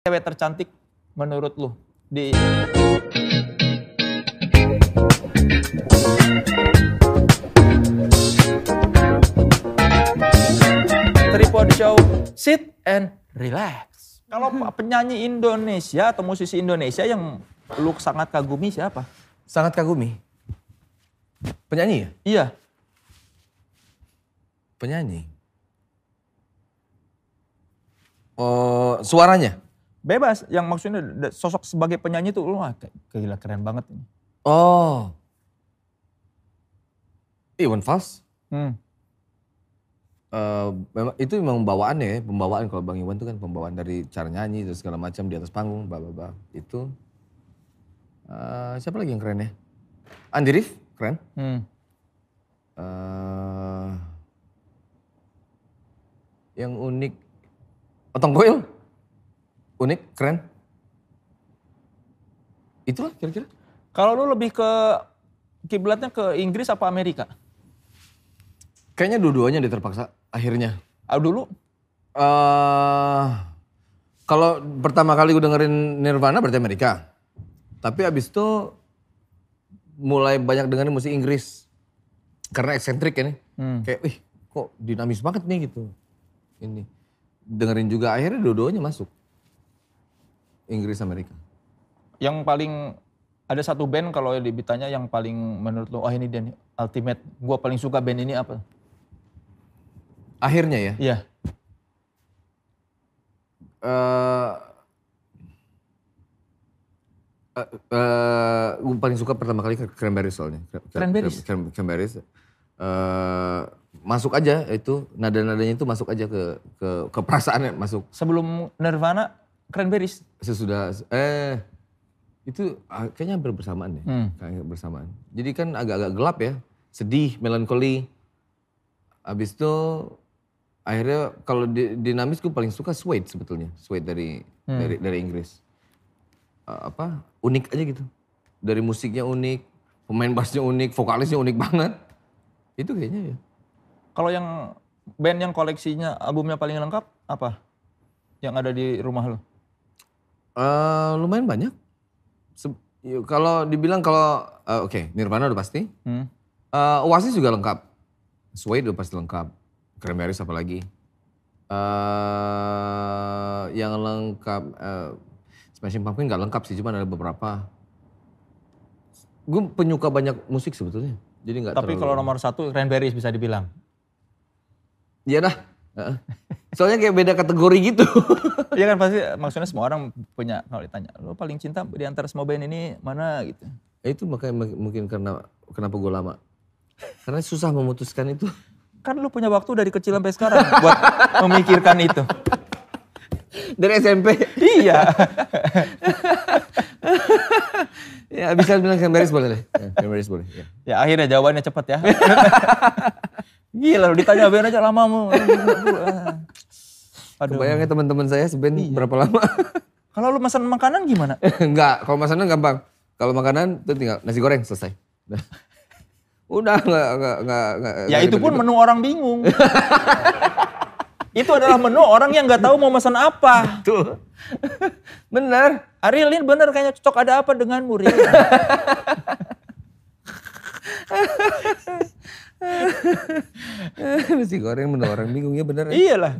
cewek tercantik menurut lu di Tripod Show Sit and Relax. Kalau penyanyi Indonesia atau musisi Indonesia yang lu sangat kagumi siapa? Sangat kagumi. Penyanyi ya? Iya, Penyanyi. Oh, suaranya? Bebas. Yang maksudnya sosok sebagai penyanyi tuh lu wah kayak- gila keren banget ini. Oh. Iwan Fals. Hmm. Eh, memang itu memang pembawaannya ya, pembawaan kalau Bang Iwan itu kan pembawaan dari cara nyanyi dan segala macam di atas panggung, bla bla bla. Itu eh, siapa lagi yang keren ya? Andi Rif, keren. Hmm. Eh, yang unik, Otong Boyle, unik, keren. Itulah kira-kira. Kalau lu lebih ke kiblatnya ke Inggris apa Amerika? Kayaknya dua-duanya dia terpaksa akhirnya. Ah, dulu eh kalau pertama kali gue dengerin Nirvana berarti Amerika. Tapi abis itu mulai banyak dengerin musik Inggris. Karena eksentrik ya nih. Hmm. Kayak, wih kok dinamis banget nih gitu. Ini. Dengerin juga akhirnya dua-duanya masuk. Inggris Amerika. yang paling ada satu band kalau ditanya yang paling menurut lu oh ini dia nih, ultimate. Gua paling suka band ini apa? Akhirnya ya. Iya. eh eh, eh, gue paling suka pertama kali ke Cranberries soalnya. Cran- Cranberries? Cran- Cranberries. Eh, masuk aja itu nada-nadanya itu masuk aja ke ke ke perasaannya masuk Sebelum Nirvana, Cranberries. sesudah eh itu ah, kayaknya hampir bersamaan deh. Hmm. Kayak bersamaan. Jadi kan agak-agak gelap ya, sedih, melankoli. Habis itu akhirnya kalau di, dinamis gue paling suka Suede sebetulnya, Suede dari Hmm. dari dari Inggris. Eh, apa? Unik aja gitu. Dari musiknya unik, pemain bassnya unik, vokalisnya unik banget. Itu kayaknya ya. Kalau yang band yang koleksinya albumnya paling lengkap apa? Yang ada di rumah lu? Eh, lumayan banyak. Se- ya, kalau dibilang kalau eh, oke Nirvana udah pasti. Hmm. Eh, Oasis juga lengkap. Suede udah pasti lengkap. Cranberries apalagi. eh yang lengkap, eh Smashing Pumpkins nggak lengkap sih, cuma ada beberapa. Gue penyuka banyak musik sebetulnya. Jadi nggak Tapi terlalu- kalau nomor satu Cranberries bisa dibilang. Iya dah. Soalnya kayak beda kategori gitu. Iya kan pasti maksudnya semua orang punya kalau ditanya, lu paling cinta di antara semua band ini mana gitu. itu makanya mungkin karena kenapa gue lama. Karena susah memutuskan itu. Kan lu punya waktu dari kecil sampai sekarang buat memikirkan itu. Dari SMP. Iya. ya bisa bilang Cranberries boleh deh. Ya, Cranberries boleh. Ya. Ya akhirnya jawabannya cepet ya. Gila lu ditanya band aja lama mu. Aduh. Kebayangnya teman-teman saya seband berapa lama? Kalau lu pesan makanan gimana? Enggak, kalau makanan gampang. Kalau makanan itu tinggal nasi goreng selesai. Udah. Enggak enggak enggak enggak. Ya itu pun menu orang bingung. itu adalah menu orang yang nggak tahu mau pesan apa. tuh. Bener. Ariel ini bener kayaknya cocok ada apa denganmu Riel. nasi goreng menu orang bingung ya bener. ya. Iyalah.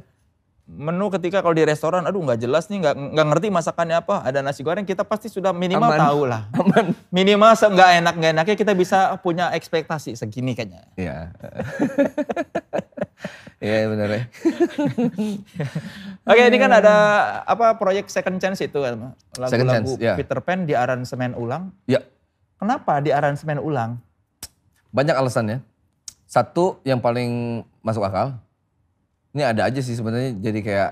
Menu ketika kalau di restoran, aduh nggak jelas nih, nggak nggak ngerti masakannya apa. Ada nasi goreng, kita pasti sudah minimal Aman. tahu lah. Aman. Minimal nggak enak nggak enaknya kita bisa punya ekspektasi segini kayaknya. Iya. Iya bener ya. Oke, ini kan ada apa proyek Second Chance itu kan, lagu-lagu Chance, ya. Peter Pan di aransemen ulang. Ya, Kenapa di aransemen ulang? banyak alasannya. Satu yang paling masuk akal. Ini ada aja sih sebenarnya jadi kayak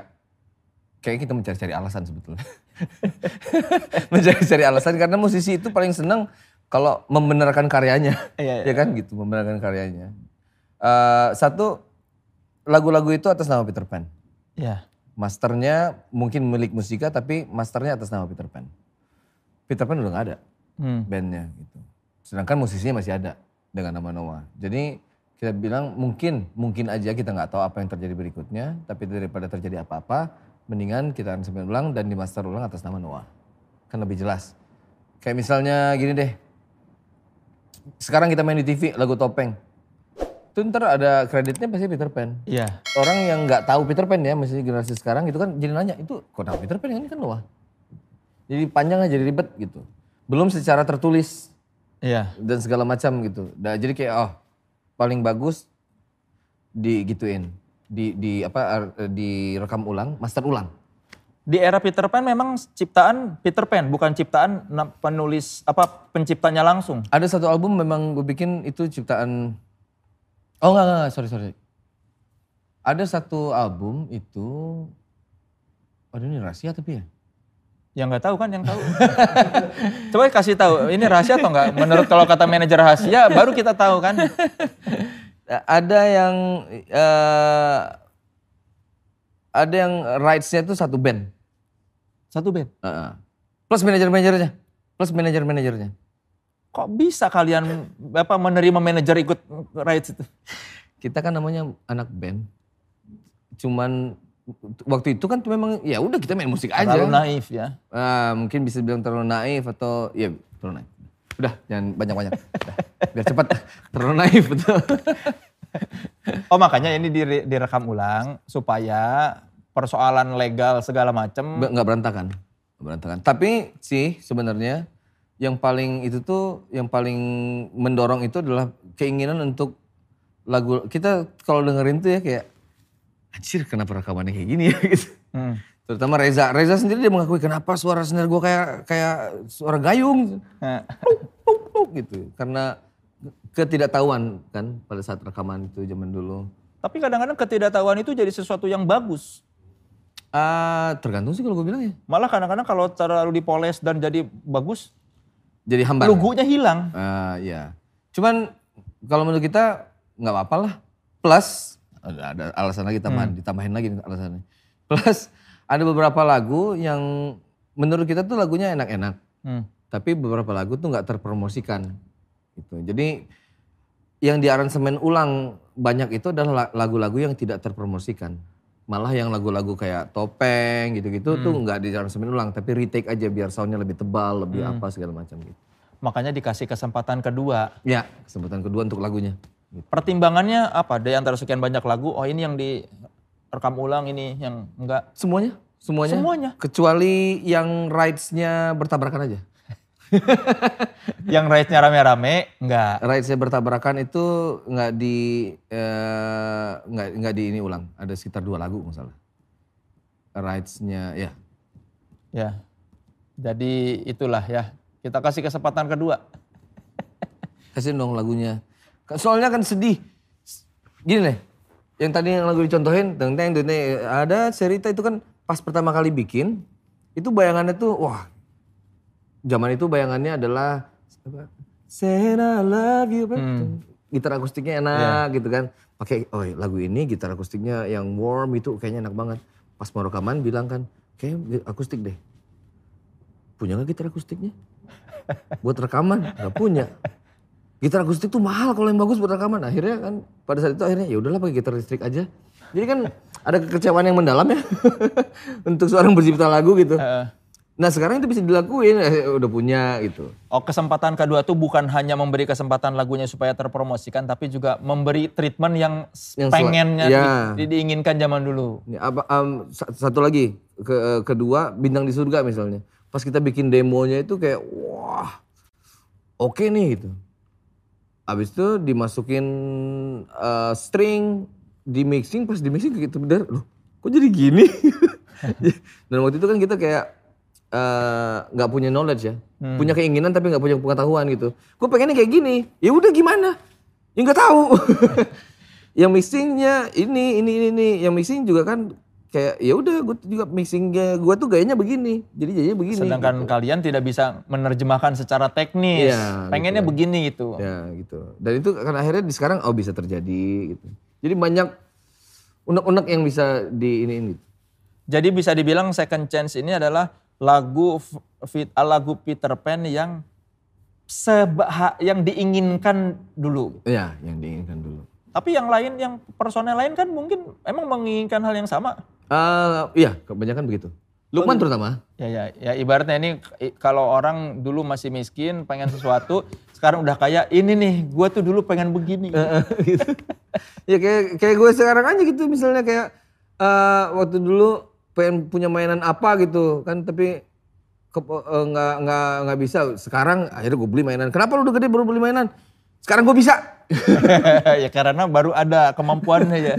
kayak kita mencari-cari alasan sebetulnya. mencari-cari alasan karena musisi itu paling seneng kalau membenarkan karyanya. Iya, iya. ya kan gitu, membenarkan karyanya. Eh, satu lagu-lagu itu atas nama Peter Pan. Ya. Masternya mungkin milik musika tapi masternya atas nama Peter Pan. Peter Pan udah gak ada Hmm. bandnya gitu. Sedangkan musisinya masih ada dengan nama Noah. Jadi kita bilang mungkin mungkin aja kita nggak tahu apa yang terjadi berikutnya, tapi daripada terjadi apa-apa, mendingan kita aransemen ulang dan dimaster ulang atas nama Noah. Kan lebih jelas. Kayak misalnya gini deh. Sekarang kita main di TV lagu Topeng. Itu ntar ada kreditnya pasti Peter Pan. Iya. Orang yang nggak tahu Peter Pan ya, masih generasi sekarang itu kan jadi nanya, itu kok tahu Peter Pan ini kan Noah. Jadi panjang aja, jadi ribet gitu. Belum secara tertulis Iya. dan segala macam gitu. Nah, jadi kayak oh paling bagus digituin, di di apa direkam ulang, master ulang. Di era Peter Pan memang ciptaan Peter Pan, bukan ciptaan penulis apa penciptanya langsung. Ada satu album memang gue bikin itu ciptaan Oh enggak, enggak, enggak, sorry sorry. Ada satu album itu Aduh ini rahasia tapi ya. Yang nggak tahu kan yang tahu. Coba kasih tahu, ini rahasia atau enggak? Menurut kalau kata manajer rahasia, baru kita tahu kan. Ada yang eh ada yang rights-nya itu satu band. Satu band. Heeh. Plus manajer-manajernya. Plus manajer-manajernya. Kok bisa kalian apa menerima manajer ikut rights itu? Kita kan namanya anak band. Cuman waktu itu kan memang ya udah kita main musik aja. Terlalu naif ya. Ah, mungkin bisa bilang terlalu naif atau ya terlalu naif. Udah jangan banyak-banyak. Biar cepat. terlalu naif betul. Oh makanya ini dire- direkam ulang supaya persoalan legal segala macam nggak berantakan. Berantakan. Tapi sih sebenarnya yang paling itu tuh yang paling mendorong itu adalah keinginan untuk lagu kita kalau dengerin tuh ya kayak anjir kenapa rekamannya kayak gini ya gitu. Hmm. Terutama Reza. Reza sendiri dia mengakui kenapa suara snare gue kayak kayak suara gayung Nah, Pluk, pluk, gitu. Karena ketidaktahuan kan pada saat rekaman itu zaman dulu. Tapi kadang-kadang ketidaktahuan itu jadi sesuatu yang bagus. Ah, tergantung sih kalau gue bilang ya. Malah kadang-kadang kalau terlalu dipoles dan jadi bagus, Jadi hambar. lugunya hilang. Ah, ya. Cuman kalau menurut kita nggak apa-apa lah. Plus ada, ada alasan lagi tambahan, ditambahin lagi alasannya. Plus ada beberapa lagu yang menurut kita tuh lagunya enak-enak. Hmm. Tapi beberapa lagu tuh nggak terpromosikan. Gitu. Jadi yang di aransemen ulang banyak itu adalah la- lagu-lagu yang tidak terpromosikan. Malah yang lagu-lagu kayak topeng gitu-gitu tuh nggak di aransemen ulang, tapi retake aja biar soundnya lebih tebal, lebih apa segala macam gitu. Makanya dikasih kesempatan kedua. Ya, kesempatan kedua untuk lagunya. Pertimbangannya apa? Dari antara sekian banyak lagu, oh ini yang direkam ulang, ini yang enggak. Semuanya, semuanya. Semuanya. Kecuali yang rights-nya bertabrakan aja. Yang rights-nya rame-rame, enggak. Rights-nya bertabrakan itu nggak di eh, nggak nggak di ini ulang. Ada sekitar dua lagu masalah. Rights-nya ya. Ya. Jadi itulah ya. Kita kasih kesempatan kedua. Kasih dong lagunya. Soalnya kan sedih. Gini deh. Yang tadi yang lagu dicontohin, teng teng ada cerita itu kan pas pertama kali bikin, itu bayangannya tuh wah. Zaman itu bayangannya adalah I love you. apa? Gitar akustiknya enak gitu kan. Pakai oh lagu ini gitar akustiknya yang warm itu kayaknya enak banget. Pas mau rekaman bilang kan, kayak akustik deh. Punya nggak gitar akustiknya? Buat rekaman nggak punya gitar akustik tuh mahal kalau yang bagus buat rekaman. Akhirnya kan pada saat itu akhirnya ya udahlah pakai gitar listrik aja. Jadi kan ada kekecewaan yang mendalam ya untuk seorang pencipta lagu gitu. Eh, Nah sekarang itu bisa dilakuin, eh, udah punya gitu. Oh kesempatan kedua tuh bukan hanya memberi kesempatan lagunya supaya terpromosikan, tapi juga memberi treatment yang, Yang pengennya ya. di- di- diinginkan zaman dulu. Apa sa- satu lagi ke kedua bintang di surga misalnya. Pas kita bikin demonya itu kayak wah oke nih gitu. Abis itu dimasukin eh, string, di mixing pas di mixing gitu bener, loh kok jadi gini? Dan waktu itu kan kita kayak eh, nggak punya knowledge ya, punya keinginan tapi nggak punya pengetahuan gitu. Gue pengennya kayak gini, ya udah gimana? Ya nggak tahu. yang mixingnya ini ini ini ini, yang mixing juga kan kayak ya udah gue juga mixingnya gue tuh gayanya begini, jadi jadinya begini. Sedangkan gitu. kalian tidak bisa menerjemahkan secara teknis. Iya, Pengennya gitu. begini gitu. Ya gitu. Dan itu kan akhirnya di sekarang oh bisa terjadi gitu. Jadi banyak unek-unek yang bisa di ini ini. Jadi bisa dibilang Second Chance ini adalah lagu fit, lagu Peter Pan yang seba, yang diinginkan dulu. Ya, yang diinginkan dulu. Tapi yang lain, yang personel lain kan mungkin emang menginginkan hal yang sama. Eh, iya, kebanyakan begitu. Lukman terutama. Ya ya ya ibaratnya ini kalau orang dulu masih miskin pengen sesuatu sekarang udah kaya ini nih gua tuh dulu pengen begini. gitu. ya kayak kayak gue sekarang aja gitu misalnya kayak eh, waktu dulu pengen punya mainan apa gitu kan tapi nggak nggak nggak bisa sekarang akhirnya gue beli mainan kenapa lu udah gede baru beli mainan sekarang gue bisa ya karena baru ada kemampuannya ya.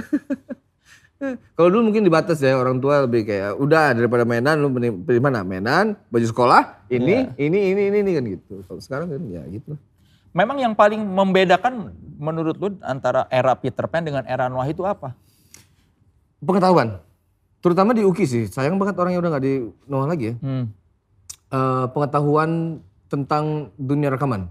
Kalau dulu mungkin dibatas ya orang tua lebih kayak udah daripada mainan lu pilih mana? Mainan baju sekolah ini ini ini ini ini kan gitu. Kalau sekarang kan ya gitu. Memang yang paling membedakan menurut lu antara era Peter Pan dengan era Noah itu apa? pengetahuan. Terutama di UKI sih. Sayang banget orang yang udah nggak di Noah lagi ya. Hmm. eh, pengetahuan tentang dunia rekaman.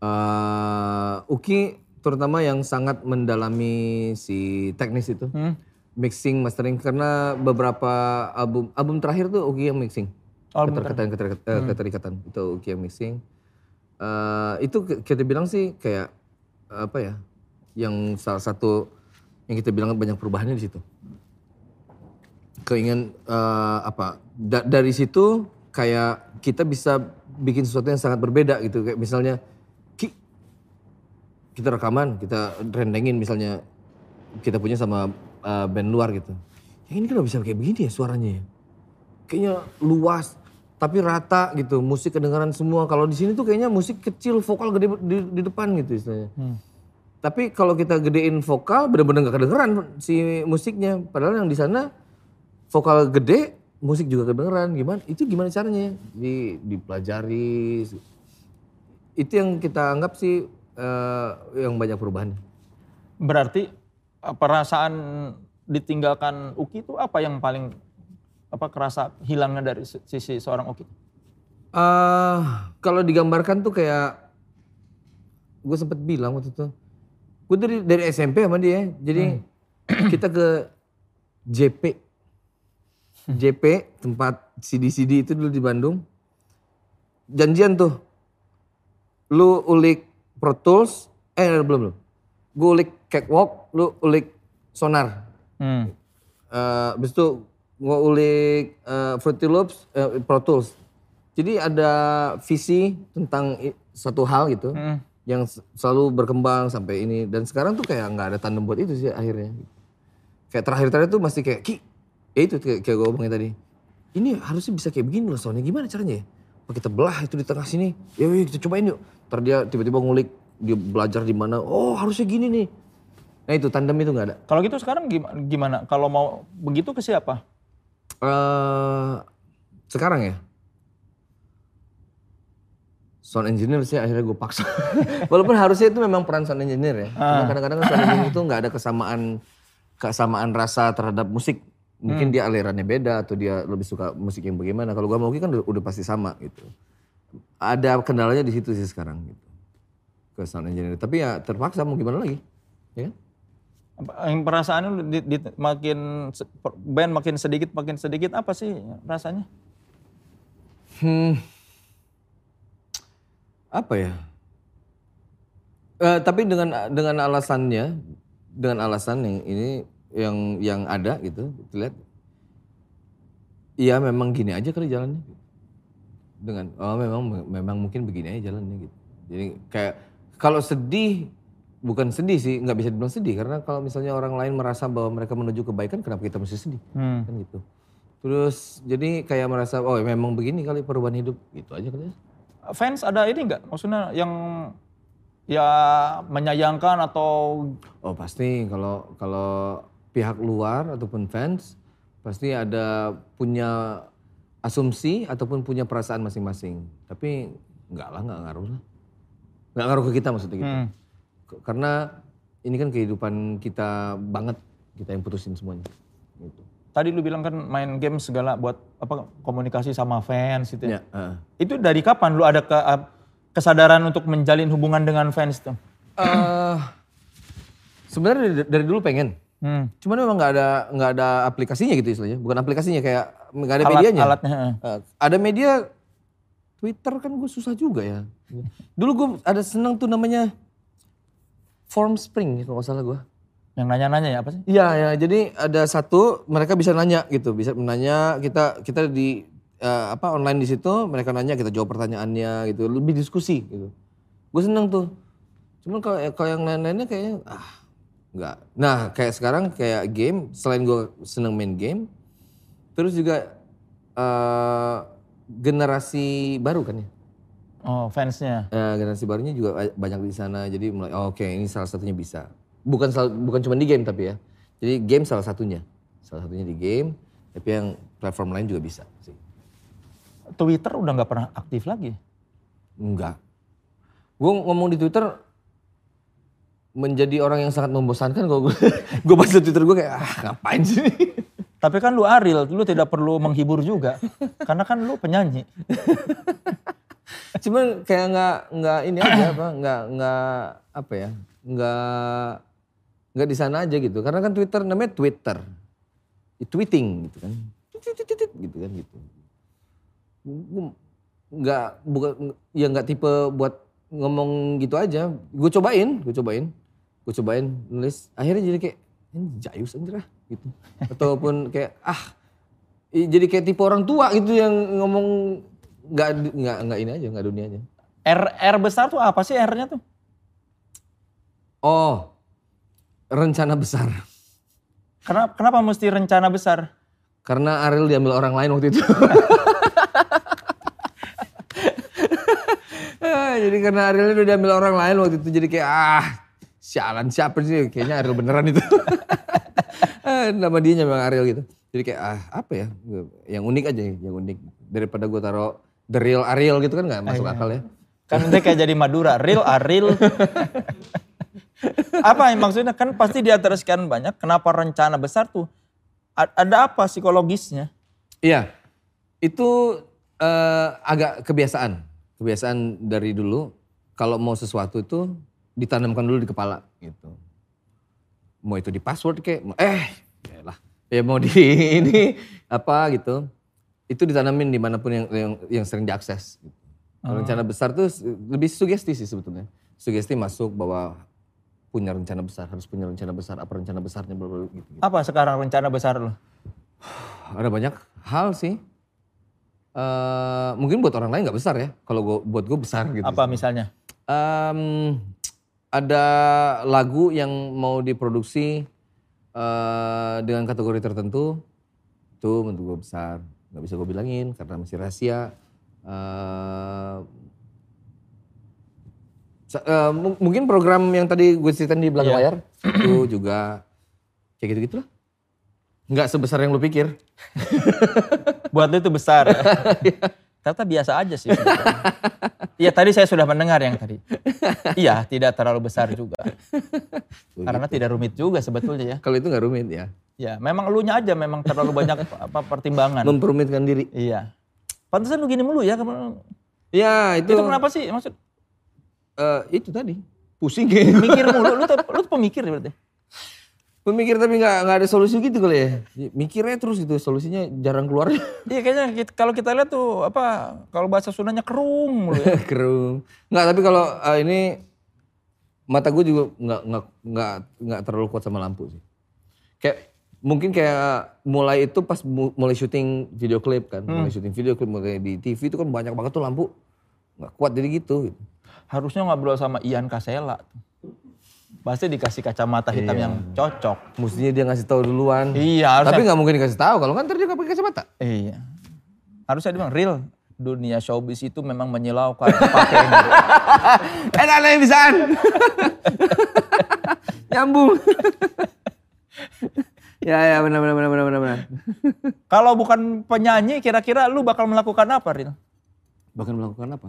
Eh, Uki terutama yang sangat mendalami si teknis itu, Hmm. mixing, mastering karena beberapa album album terakhir tuh Uki yang mixing. Oh, keterikatan keterikatan, eh, keterikatan itu Uki yang mixing. Eh, itu ki- kita bilang sih kayak apa ya, yang salah satu yang kita bilang banyak perubahannya di situ keinginan eh, apa da- dari situ kayak kita bisa bikin sesuatu yang sangat berbeda gitu kayak misalnya kita rekaman kita rendengin misalnya kita punya sama eh, band luar gitu yang ini kenapa bisa kayak begini ya suaranya ya kayaknya luas tapi rata gitu musik kedengaran semua kalau di sini tuh kayaknya musik kecil vokal gede di, di depan gitu istilahnya tapi kalau kita gedein vokal bener-bener nggak kedengeran si musiknya padahal yang di sana vokal gede, musik juga kedengeran. Gimana? Itu gimana caranya? Di dipelajari. Itu yang kita anggap sih eh, yang banyak perubahan. Berarti eh, perasaan ditinggalkan Uki itu apa yang paling apa kerasa hilangnya dari si- sisi seorang Uki? eh kalau digambarkan tuh kayak gue sempet bilang waktu itu, gue dari dari SMP sama dia, jadi kita ke JP, JP tempat CD-CD itu dulu di Bandung, janjian tuh, lu ulik Pro Tools, eh belum belum, gue ulik Cakewalk, lu ulik Sonar, Hmm. Eh, habis itu gue ulik eh, Fruity Loops, eh, Pro Tools. Jadi ada visi tentang satu hal gitu Hmm. yang selalu berkembang sampai ini dan sekarang tuh kayak nggak ada tandem buat itu sih akhirnya. Kayak terakhir-terakhir tuh masih kayak ki, ya itu kayak, kayak gue omongin tadi. Ini harusnya bisa kayak begini loh soalnya gimana caranya ya? Apa kita belah itu di tengah sini? Ya yuk kita cobain yuk. Ntar dia tiba-tiba ngulik dia belajar di mana? Oh harusnya gini nih. Nah itu tandem itu nggak ada. Kalau gitu sekarang gimana? gimana? Kalau mau begitu ke siapa? eh sekarang ya sound engineer sih akhirnya gue paksa walaupun harusnya itu memang peran sound engineer ya Cuma kadang-kadang kan sound engineer itu nggak ada kesamaan kesamaan rasa terhadap musik mungkin dia alirannya beda atau dia lebih suka musik yang bagaimana kalau gue mau kan udah, udah pasti sama gitu ada kendalanya di situ sih sekarang gitu ke sound engineer tapi ya terpaksa mau gimana lagi ya kan? Yang perasaan lu di, di- makin band makin sedikit makin sedikit apa sih rasanya? Hmm. Apa ya? Eh, tapi dengan dengan alasannya, dengan alasan yang ini yang yang ada gitu, lihat. Iya memang gini aja kali jalannya. Dengan oh memang memang mungkin begini aja jalannya gitu. Jadi kayak kalau sedih bukan sedih sih, nggak bisa dibilang sedih karena kalau misalnya orang lain merasa bahwa mereka menuju kebaikan, kenapa kita mesti sedih? Hmm. kan gitu. Terus jadi kayak merasa oh memang begini kali perubahan hidup gitu aja kali ya. Fans ada ini nggak? Maksudnya yang ya menyayangkan atau Oh pasti kalau kalau pihak luar ataupun fans pasti ada punya asumsi ataupun punya perasaan masing-masing. Tapi enggak lah nggak ngaruh lah. Nggak ngaruh ke kita maksudnya gitu. Hmm. Karena ini kan kehidupan kita banget kita yang putusin semuanya. Gitu. tadi lu bilang kan main game segala buat apa komunikasi sama fans gitu ya. Ya, heeh. Itu dari kapan lu ada ke, kesadaran untuk menjalin hubungan dengan fans tuh? Eh, sebenarnya dari, dari dulu pengen. Hmm. Cuman memang nggak ada nggak ada aplikasinya gitu istilahnya. Bukan aplikasinya kayak nggak ada Alat- medianya. alatnya. Eh, ada media Twitter kan gue susah juga ya. Dulu gue ada senang tuh namanya Form Spring kalau nggak salah gue. Yang nanya-nanya ya apa sih? Iya ya, jadi ada satu mereka bisa nanya gitu, bisa menanya kita kita di eh, apa online di situ mereka nanya kita jawab pertanyaannya gitu, lebih diskusi gitu. Gue seneng tuh. Cuman kalau kalau yang lain-lainnya kayaknya ah nggak. Nah kayak sekarang kayak game selain gue seneng main game, terus juga eh generasi baru kan ya. Oh fansnya. Eh, generasi barunya juga ba- banyak di sana jadi mulai oh, oke ini salah satunya bisa bukan sal- bukan cuma di game tapi ya jadi game salah satunya salah satunya di game tapi yang platform lain juga bisa sih Twitter udah nggak pernah aktif lagi. enggak gue ngomong di twitter menjadi orang yang sangat membosankan kalau gue gue baca twitter gue kayak ah ngapain sih? Tapi kan lu Aril, lu tidak perlu menghibur juga. Karena kan lu penyanyi. cuman kayak nggak nggak ini aja apa nggak nggak apa ya nggak nggak di sana aja gitu. Karena kan Twitter namanya Twitter. Tweeting gitu kan. Gitu kan gitu. Nggak bukan ya nggak tipe buat ngomong gitu aja. Gue cobain gue cobain. Gue cobain nulis. Akhirnya jadi kayak jayus anjir ah gitu. Ataupun kayak ah jadi kayak tipe orang tua gitu yang ngomong nggak nggak nggak ini aja nggak dunia aja. R, R besar tuh apa sih R-nya tuh? oh rencana besar. Kenapa, kenapa mesti rencana besar? karena Ariel diambil orang lain waktu itu Ah, jadi karena Ariel udah diambil orang lain waktu itu jadi kayak ah sialan siapa sih? Kayaknya Ariel beneran itu. Ah, nama dia memang Ariel gitu. Jadi kayak ah apa ya? Yang unik aja yang unik. Daripada gue taruh the real Ariel gitu kan nggak masuk akal ya. Kan dia kayak jadi Madura, real Aril. apa yang maksudnya? Kan pasti di antara sekian banyak, kenapa rencana besar tuh? Ada apa psikologisnya? Iya, itu eh, agak kebiasaan, kebiasaan dari dulu. Kalau mau sesuatu itu ditanamkan dulu di kepala gitu. Mau itu di password kayak, eh, lah, ya mau di ini apa gitu. Itu ditanamin di mana pun yang yang, yang sering diakses. Gitu. Kalau rencana besar tuh lebih sugesti sih sebetulnya. Sugesti masuk bahwa punya rencana besar, harus punya rencana besar, apa rencana besarnya, bla, bla, gitu. Apa sekarang rencana besar lu? Ada banyak hal sih. Eh mungkin buat orang lain nggak besar ya. Kalau gua, buat gue besar gitu. Apa misalnya? Em, ada lagu yang mau diproduksi eh dengan kategori tertentu. Itu menurut gue besar. Nggak bisa gue bilangin karena masih rahasia. Eh, mu- mungkin program yang tadi gue ceritain di belakang Iya. layar itu juga kayak gitu-gitu lah. Nggak sebesar yang lu pikir. Buat lu itu besar. Ternyata biasa aja sih. Iya tadi saya sudah mendengar yang tadi. Iya tidak terlalu besar juga. Karena tidak rumit juga sebetulnya ya. Kalau itu nggak rumit ya. Ya memang elunya aja memang terlalu banyak apa pertimbangan. Memperumitkan diri. Iya. Pantesan lu gini mulu ya. kamu- Ya itu. Itu kenapa sih? Maksud eh, itu tadi. Pusing kayaknya. mikir mulu. Lu tuh, lu tuh pemikir berarti. Pemikir tapi nggak nggak ada solusi gitu kali ya. Mikirnya terus gitu solusinya jarang keluar. Iya kayaknya kita- kalau kita lihat tuh apa kalau bahasa Sundanya kerung mulu ya. Kerung. Nggak tapi kalau eh, ini mata gue juga nggak nggak nggak nggak terlalu kuat sama lampu sih. Kayak mungkin kayak mulai itu pas mu- mulai syuting video klip kan, mulai syuting video klip mulai di TV itu kan banyak banget tuh lampu nggak kuat jadi gitu. Harusnya ngobrol sama Ian Kasela. Pasti dikasih kacamata hitam yang cocok. Mestinya dia ngasih tahu duluan. Iya harusnya. Tapi nggak mungkin dikasih tahu kalau kan ntar dia nggak pakai kacamata. Iya. Harusnya dia bilang real dunia showbiz itu memang menyilaukan. Pakai ini. Enak yang bisaan. Nyambung. ya ya benar benar benar benar benar. benar. Kalau bukan penyanyi kira-kira lu bakal melakukan apa Ril? Bahkan melakukan apa?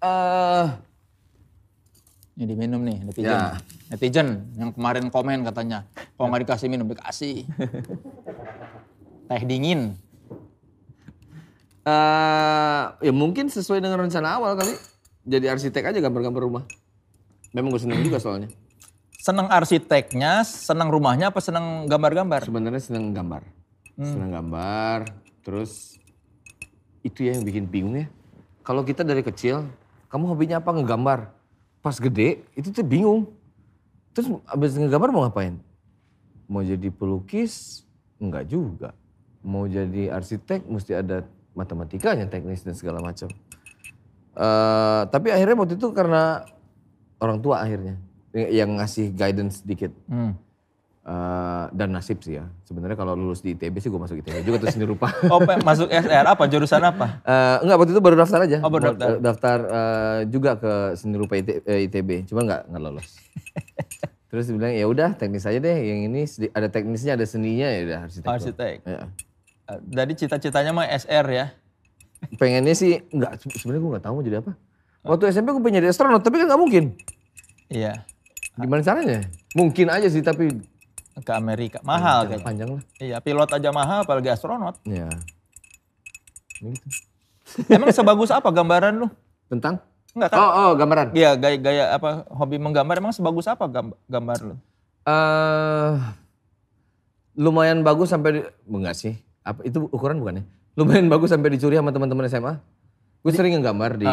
Eh Ini diminum nih netizen. Ya. Netizen yang kemarin komen katanya, kalau nggak dikasih minum dikasih. Teh dingin. eh, ya mungkin sesuai dengan rencana awal kali. Jadi arsitek aja gambar-gambar rumah. Memang gue seneng juga soalnya. Seneng arsiteknya, seneng rumahnya apa seneng gambar-gambar? Sebenarnya seneng gambar. Seneng gambar. Terus itu ya yang bikin bingung ya. Kalau kita dari kecil, kamu hobinya apa ngegambar. Pas gede itu tuh bingung. Terus abis ngegambar mau ngapain? Mau jadi pelukis? Enggak juga. Mau jadi arsitek mesti ada matematikanya, teknis dan segala macam. Eh, tapi akhirnya waktu itu karena orang tua akhirnya yang ngasih guidance sedikit. Hmm. Eh, dan nasib sih ya. Sebenarnya kalau lulus di ITB sih gue masuk ITB juga terus seni rupa. Oh, masuk SR apa? Jurusan apa? Eh, enggak waktu itu baru daftar aja. Oh, baru daftar. eh, daftar, eh, juga ke seni rupa IT, ITB, cuma nggak nggak lolos. Terus bilang ya udah teknis aja deh, yang ini ada teknisnya ada seninya ya udah arsitek. doang." Arsitek. Ya. Jadi cita-citanya mah SR ya. Pengennya sih nggak sebenarnya gue nggak tahu mau jadi apa. Waktu SMP gue pengen jadi astronot tapi kan nggak mungkin. Iya. Gimana caranya? Mungkin aja sih tapi Ke Amerika. Mahal kayaknya. panjang lah. Iya, pilot aja mahal apalagi astronot. Ya. Ini gitu. Emang sebagus apa gambaran lu? Tentang? Enggak kan? Oh, oh gambaran. Iya, gaya-gaya apa hobi menggambar emang sebagus apa gam- gambar lu? eh lumayan bagus sampai di, enggak sih? Apa itu ukuran bukan ya? Lumayan bagus sampai dicuri sama teman-teman SMA. Gue sering ngegambar di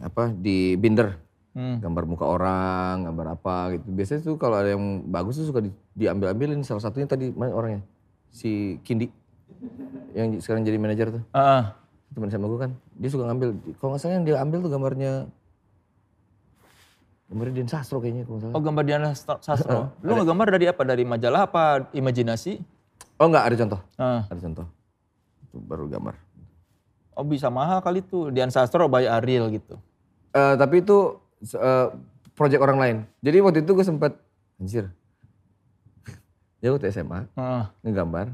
apa di binder. Hmm. Gambar muka orang, gambar apa gitu. Biasanya tuh kalau ada yang bagus tuh suka di, diambil-ambilin. Salah satunya tadi mana orangnya? Si Kindi. Yang sekarang jadi manajer tuh. Heeh. Teman sama gue kan. Dia suka ngambil. Kalau nggak salah yang dia ambil tuh gambarnya Gambarnya Dian Sastro kayaknya kalau nggak Oh, salah. gambar Diana Sastro. Lu ngegambar dari apa? Dari majalah apa imajinasi? Oh enggak, ada contoh. Heeh. Ada contoh. Itu baru gambar. Oh, bisa mahal kali tuh. Dian Sastro by Ariel gitu. Eh, tapi itu eh, project orang lain. Jadi waktu itu gue sempet, anjir. Ya waktu SMA, Heeh. ngegambar,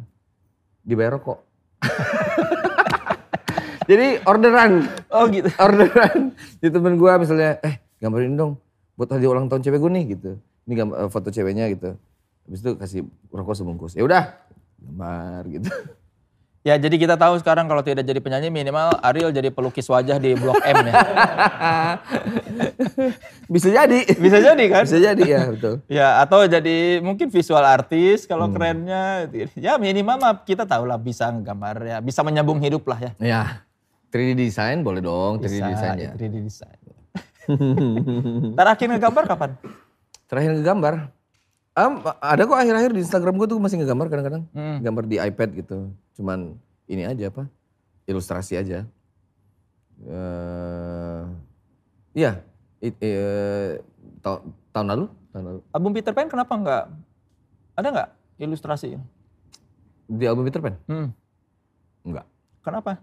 dibayar rokok. Jadi orderan, Oh, gitu. orderan. Di temen gue misalnya, eh gambarin dong buat hadiah ulang tahun cewek gue nih gitu. Ini gambar, eh, foto ceweknya gitu. Habis itu kasih rokok sebungkus. Ya udah, gambar gitu. Ya, jadi kita tahu sekarang kalau tidak jadi penyanyi minimal Ariel jadi pelukis wajah di Blok M ya. Bisa jadi. Bisa jadi kan? Bisa jadi ya, betul. Ya, atau jadi mungkin visual artis kalau kerennya. Ya minimal mah kita tahu lah bisa nggambar ya. Bisa menyambung hidup lah ya. Ya, 3D design boleh dong, 3D Bisa, design ya. 3D design. Terakhir ngegambar kapan? Terakhir ngegambar, Am, ada kok akhir-akhir di Instagram gue tuh masih ngegambar kadang-kadang. Hmm. Gambar di iPad gitu. Cuman ini aja apa, ilustrasi aja. Eh, Iya, it- eh, ta- tahun lalu, tahun lalu. Album Peter Pan kenapa nggak? Ada nggak ilustrasi? Di album Peter Pan? Hmm. Enggak. Kenapa?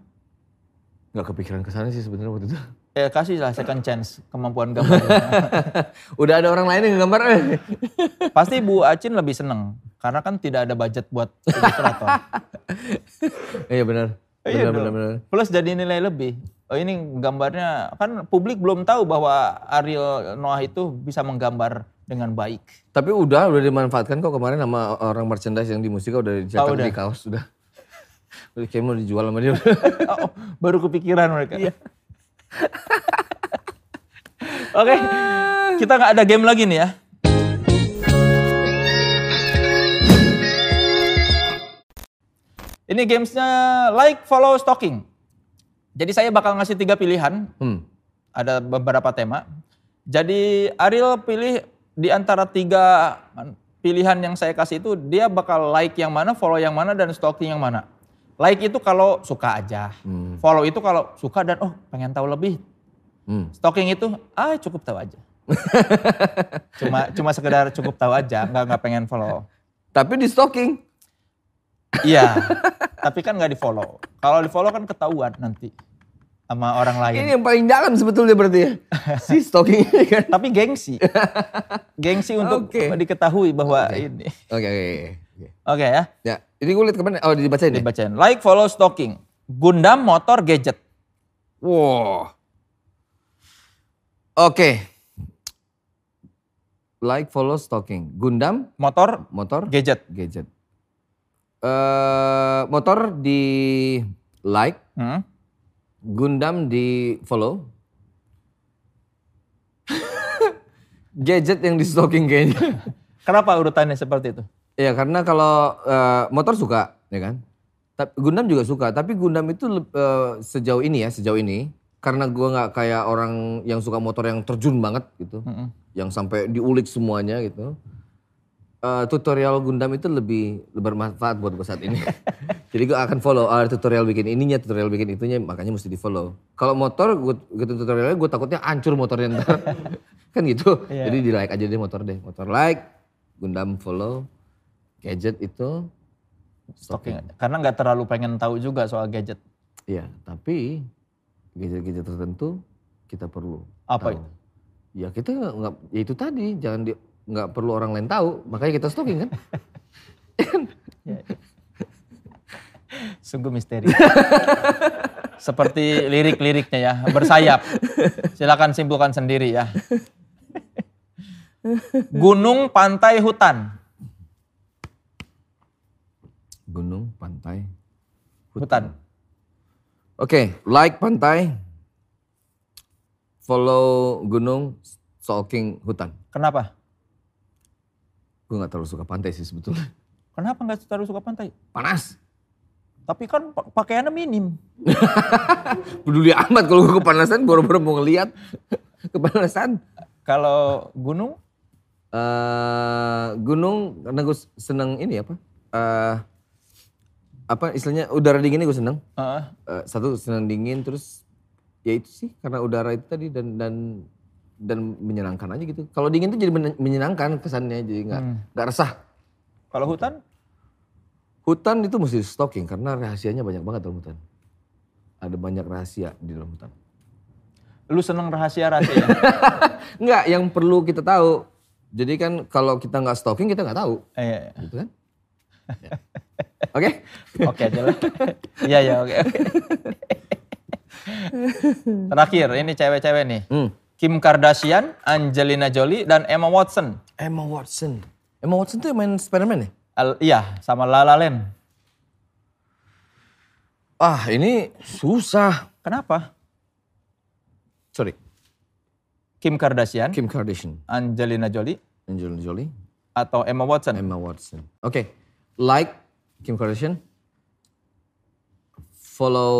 Enggak kepikiran ke sana sih sebenarnya waktu itu. Ya kasih lah second chance kemampuan gambar. Udah ada orang lain yang ngegambar. eh. Pasti Bu Acin lebih seneng karena kan tidak ada budget buat ilustrator. Iya benar. Iya Benar, benar. Plus jadi nilai lebih. Oh ini gambarnya kan publik belum tahu bahwa Ariel Noah itu bisa menggambar dengan baik. Tapi udah, udah dimanfaatkan kok kemarin sama orang merchandise yang di musika udah dicetak udah. di kaos sudah. Udah kayak mau dijual sama dia. Oh, baru kepikiran mereka. Oke, kita nggak ada game lagi nih ya. Ini gamesnya like, follow, stalking. Jadi saya bakal ngasih tiga pilihan, hmm. ada beberapa tema. Jadi Ariel pilih di antara tiga pilihan yang saya kasih itu dia bakal like yang mana, follow yang mana, dan stalking yang mana. Like itu kalau suka aja, Hmm. follow itu kalau suka dan oh pengen tahu lebih. Hmm. Stalking itu ah cukup tahu aja. cuma cuma sekedar cukup tahu aja, nggak nggak pengen follow. Tapi di stalking. Iya, tapi kan nggak di follow. Kalau di follow kan ketahuan nanti sama orang lain. Ini yang paling dalam sebetulnya berarti ya. si stalking ini kan. Tapi gengsi. gengsi untuk Oke. diketahui bahwa ini. Oke, oke, oke. Oke ya, Ya, ini gue lihat ke mana? Oh, dibacain ya? dibacain. Like, follow, stalking. Gundam, motor, gadget. Wow. Oke. Like, follow, stalking. Gundam, Motor, motor, gadget. gadget. Eh, motor di like, Hmm? Gundam di follow. gadget yang di stalking kayaknya. Kenapa urutannya seperti itu? Ya karena kalau eh, motor suka, ya kan. Tapi Gundam juga suka. Tapi Gundam itu eh, sejauh ini ya, sejauh ini, karena gua nggak kayak orang yang suka motor yang terjun banget gitu. Mm-mm. yang sampai diulik semuanya gitu. Eh, tutorial Gundam itu lebih bermanfaat buat gue saat ini. Jadi gue akan follow ah, tutorial bikin ininya, tutorial bikin itunya, makanya mesti di follow. Kalau motor, gue gitu tutorialnya gue takutnya hancur motornya ntar. kan gitu. Iya. Jadi di like aja deh motor deh. Motor like, Gundam follow, gadget itu Oke, karena nggak terlalu pengen tahu juga soal gadget. Iya, tapi gadget-gadget tertentu kita perlu. Apa tahu. itu? Ya kita nggak, ya itu tadi jangan di, nggak perlu orang lain tahu, makanya kita stalking kan. Sungguh misteri. Seperti lirik-liriknya ya, bersayap. Silakan simpulkan sendiri ya. Gunung, pantai, hutan. Gunung, pantai. Hutan. Oke, like pantai, follow gunung, stalking hutan. Kenapa? Gue nggak terlalu suka pantai sih sebetulnya. Kenapa nggak terlalu suka pantai? Panas. Tapi kan pa- pakaiannya minim. Peduli amat kalau gue kepanasan, boro-boro mau ngeliat kepanasan. Kalau gunung, eh gunung karena gue seneng ini apa? eh apa istilahnya udara dinginnya gue seneng. eh, Eh, satu senang dingin terus ya itu sih karena udara itu tadi dan dan dan menyenangkan aja gitu. Kalau dingin tuh jadi men- menyenangkan kesannya jadi nggak Hmm. nggak resah. kalau hutan, Hutan itu mesti stalking karena rahasianya banyak banget dalam hutan. Ada banyak rahasia di dalam hutan. lu seneng rahasia-rahasia. Enggak, yang perlu kita tahu. Jadi kan kalau kita nggak stalking kita nggak tahu, Eh, iya, iya. gitu kan? Ya. Oke? Oke aja lah. Iya ya oke. Terakhir ini cewek-cewek nih. Hmm. Kim Kardashian, Angelina Jolie, dan Emma Watson. Emma Watson. Emma Watson tuh main Spider-Man ya? Al- iya, sama La La Land. Ah, ini susah. Kenapa? Sorry. Kim Kardashian, Kim Kardashian, Angelina Jolie, Angelina Jolie, atau Emma Watson? Emma Watson. Oke, like Kim Kardashian, follow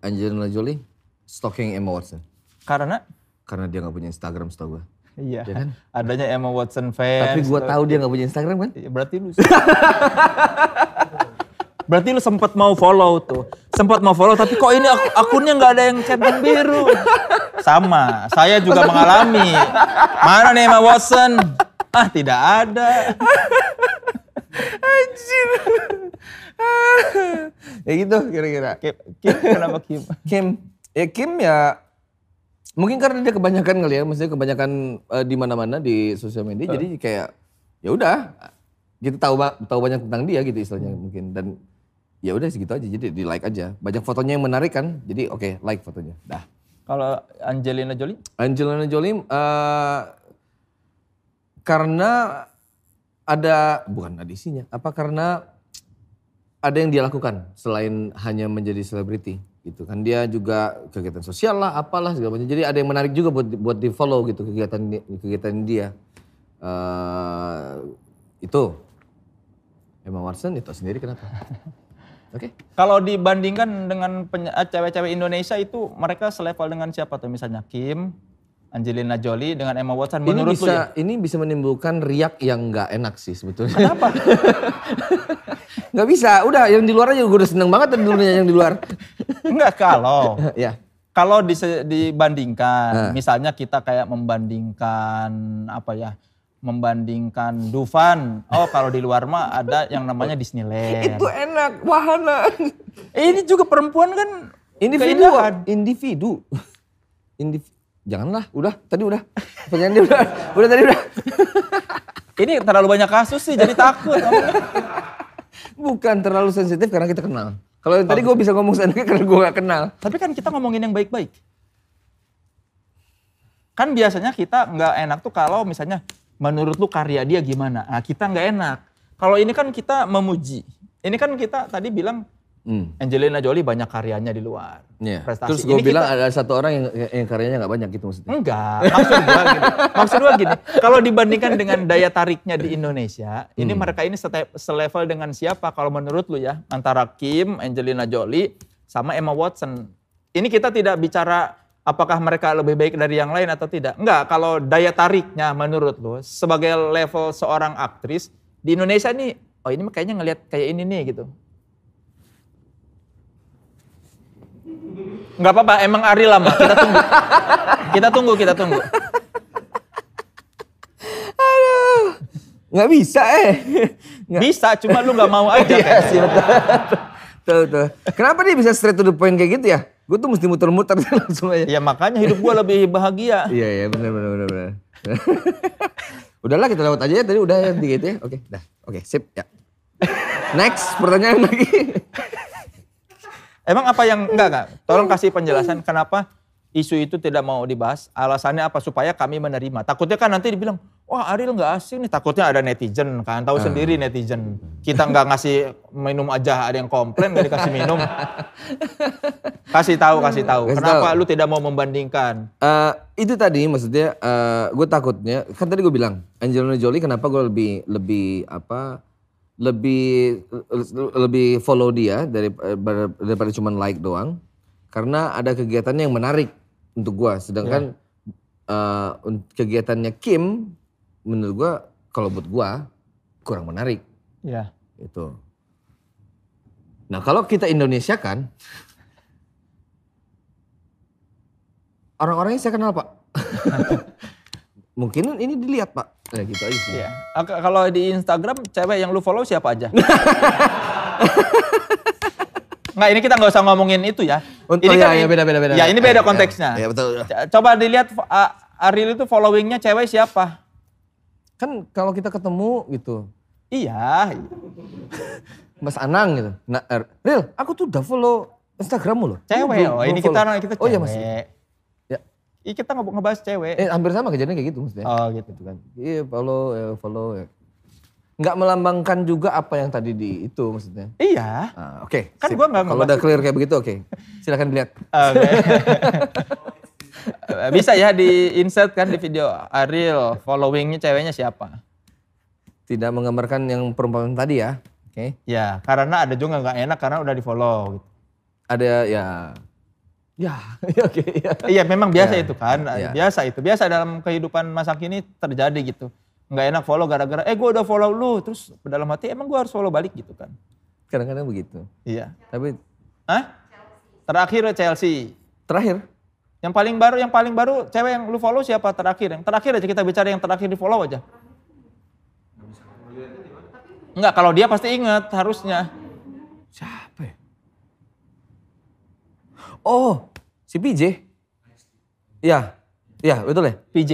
Angelina Jolie, stalking Emma Watson. Karena Karena dia nggak punya Instagram setahu gue. iya, Ya kan? adanya Emma Watson fans. Tapi gue tahu dia nggak punya Instagram kan? Iya, Berarti lu Berarti lu sempat mau follow tuh. Sempat mau follow tapi kok ini ak- akunnya nggak ada yang centang biru. Sama, saya juga mengalami. Mana nih Emma Watson? Ah, tidak ada. Ya gitu kira-kira. Kim, Kim, kenapa Kim? Kim, ya Kim ya mungkin karena dia kebanyakan kali ya, maksudnya kebanyakan eh, di mana-mana di sosial media, jadi kayak ya udah kita tahu tahu banyak tentang dia gitu istilahnya mungkin dan ya udah segitu aja, jadi di like aja. Banyak fotonya yang menarik kan, jadi oke like fotonya, dah. Kalau Angelina Jolie? Angelina Jolie eh, karena ada bukan adisinya, apa karena ada yang dia lakukan selain hanya menjadi selebriti gitu kan. Dia juga kegiatan sosial lah apalah segala macam. Jadi ada yang menarik juga buat buat di follow gitu kegiatan kegiatan dia. Eh, itu. Emma Watson itu sendiri kenapa? Oke. Kalau dibandingkan dengan eh, cewek-cewek Indonesia itu mereka selevel dengan siapa tuh? Misalnya Kim, Angelina Jolie dengan Emma Watson ini menurut lu ya? bisa ini bisa menimbulkan riak yang nggak enak sih sebetulnya kenapa nggak bisa udah yang di luar aja gue udah seneng banget dulunya yang di luar Enggak kalau ya kalau dibandingkan misalnya kita kayak membandingkan apa ya? Membandingkan Dufan. Oh, kalau di luar mah ada yang namanya Disneyland. itu enak wahana Eh, ini juga perempuan kan individu keindahan. individu Indiv janganlah udah tadi udah pertanyaan dia udah udah tadi udah Ini terlalu banyak kasus sih jadi takut. bukan terlalu sensitif karena kita kenal kalau yang tadi gue bisa ngomong sendiri karena gue gak kenal Tapi kan kita ngomongin yang baik-baik. Kan biasanya kita nggak enak tuh kalau misalnya menurut lu karya dia gimana. Nah kita nggak enak. Kalau ini kan kita memuji. Ini kan kita tadi bilang Hmm. Angelina Jolie banyak karyanya di luar. Iya. Prestasi. Terus Ini gue bilang kita- ada satu orang yang, yang karyanya nggak banyak gitu maksudnya. Enggak, maksud gua gini. Maksud gua gini, kalau dibandingkan dengan daya tariknya di Indonesia, ini mereka ini selevel dengan siapa kalau menurut lu ya? Antara Kim, Angelina Jolie, sama Emma Watson. Ini kita tidak bicara apakah mereka lebih baik dari yang lain atau tidak? Enggak, kalau daya tariknya menurut lo sebagai level seorang aktris di Indonesia nih, oh ini kayaknya ngelihat kayak ini nih gitu. Enggak apa-apa, emang Ari lama. Kita tunggu. kita tunggu, kita tunggu. Nggak bisa eh. Nggak. Bisa, cuma lu nggak mau aja. Iya sih betul. Betul, betul. Kenapa dia bisa straight to the point kayak gitu ya? Gue tuh mesti muter-muter langsung aja. Ya makanya hidup gua lebih bahagia. Iya iya benar benar benar benar. Udahlah kita lewat aja ya tadi udah ya dikit ya. Oke, dah. Oke, sip ya. Next pertanyaan lagi. Emang apa yang enggak enggak? Tolong kasih penjelasan kenapa isu itu tidak mau dibahas. Alasannya apa supaya kami menerima. Takutnya kan nanti dibilang, wah Ariel nggak asing nih. Takutnya ada netizen kan, tahu sendiri netizen. Kita nggak ngasih minum aja ada yang komplain nggak dikasih minum. kasih tahu, kasih tahu. Kasih Kenapa tahu. lu tidak mau membandingkan? Eh, itu tadi maksudnya gue takutnya kan tadi gue bilang Angelina Jolie kenapa gue lebih lebih apa lebih lebih follow dia dari daripada cuma like doang karena ada kegiatannya yang menarik untuk gue sedangkan eh, un- kegiatannya Kim menurut gue kalau buat gue kurang menarik Ya. itu. Nah kalau kita Indonesia kan, orang-orangnya saya kenal pak. Mungkin ini dilihat pak. Ya gitu aja sih. Iya. Ak- Kalau di Instagram cewek yang lu follow siapa aja? Nggak, ini kita nggak usah ngomongin itu ya. Untuk ini ya, ya beda beda beda. Ya ini beda Ya, konteksnya. Ya, betul. C- Coba dilihat uh, Ariel itu followingnya cewek siapa? Kan kalau kita ketemu gitu, Iya. Mas Anang gitu. Nah, Ril, aku tuh udah follow Instagrammu loh. Cewek. Oh, ini kita follow. kita Oh iya cewek. Ya. Ih, kita nge- ngebahas cewek. Eh hampir sama kejadiannya kayak gitu maksudnya. oh gitu. gitu kan. Iya follow ya follow ya. Nggak melambangkan juga apa yang tadi di itu maksudnya. Iya. Ah, oke. Kan sip. gua nggak Kalau udah clear kayak begitu oke. Silakan dilihat. Oke. Bisa ya di insert kan di video Ariel followingnya ceweknya siapa? Tidak menggambarkan yang perumpamaan tadi ya. Oke. Ya, karena ada juga nggak enak karena udah di follow. Gitu. Ada ya. Ya, oke ya. Iya memang biasa Ya, itu kan, ya. biasa itu. Biasa dalam kehidupan masa kini terjadi gitu. Nggak enak follow gara-gara, eh gue udah follow lu. Terus dalam hati emang gue harus follow balik gitu kan. Kadang-kadang begitu. Iya. Tapi Hah? Terakhir Chelsea. terakhir Yang paling baru, yang paling baru cewek yang lu follow siapa terakhir? Yang terakhir aja kita bicara yang terakhir di follow aja. Enggak, kalau dia pasti ingat harusnya. siapa ya? Oh, si PJ. Iya. Iya, betul ya? PJ.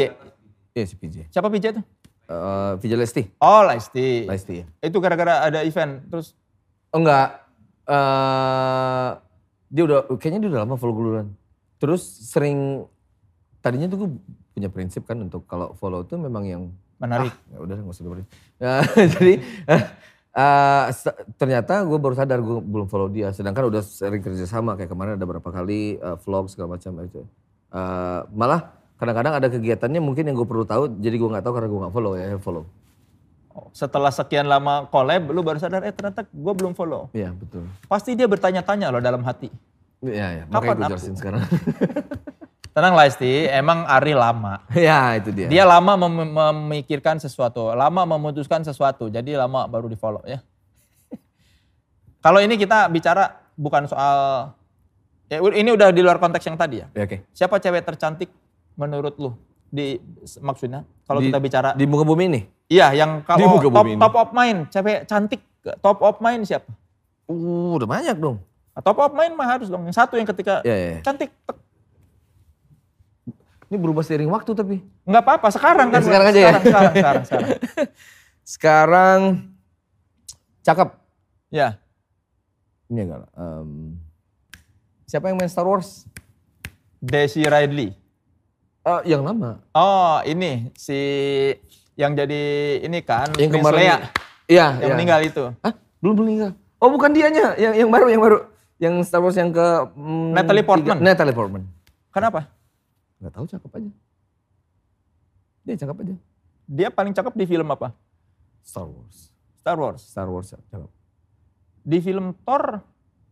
Iya si PJ. Siapa PJ itu? Eh PJ Lesti. Oh, Lesti. Lesti ya. Itu gara-gara ada event. Terus, Oh enggak. eh dia udah kayaknya dia udah lama follow gue duluan. Terus sering tadinya tuh gue punya prinsip kan untuk kalau follow tuh memang yang menarik. ah, ya udah nggak usah dengerin. Nah, jadi eh, se- ternyata gue baru sadar gue belum follow dia. Sedangkan udah sering kerja sama kayak kemarin ada berapa kali eh, vlog segala macam itu. Eh, malah kadang-kadang ada kegiatannya mungkin yang gue perlu tahu jadi gue nggak tahu karena gue nggak follow ya follow. Oh, Setelah sekian lama collab, lu baru sadar, eh ternyata gue belum follow. Iya betul. Pasti dia bertanya-tanya loh dalam hati. Iya ya Kapan makanya gue jelasin sekarang. Tenang Lesti, emang Ari lama. ya itu dia. Dia lama mem- memikirkan sesuatu, lama memutuskan sesuatu, jadi lama baru di follow ya. Kalau ini kita bicara bukan soal, ya ini udah di luar konteks yang tadi ya. Ya, Oke. Siapa cewek tercantik menurut lu? Di maksudnya kalau Di- kita bicara, Di muka bumi ini? iya yang kalau top, ini. top of mind, cewek cantik top of mind siapa? Uh, udah banyak dong. Top of mind mah harus dong. Yang satu yang ketika Ya, ya, ya. cantik, tek. Ini berubah seiring waktu tapi. nggak apa-apa. Sekarang kan. Ya, sekarang aja ya. Sekarang, sekarang, sekarang, sekarang. Sekarang cakep. Ya, Ini enggak. em, siapa yang main Star Wars? Daisy Ridley. Eh, yang lama. Oh, ini si yang jadi ini kan Yang Prince kemarin. Leia, Iya, yang iya. meninggal itu. Hah? Belum belum meninggal. Oh, bukan dianya, yang yang baru, yang baru. Yang Star Wars yang ke mm, Natalie Portman. tiga- Natalie Portman. Kenapa? Gak tahu cakep aja. Dia cakep aja. Dia paling cakep di film apa? Star Wars. Star Wars. Star Wars cakep. Di film Thor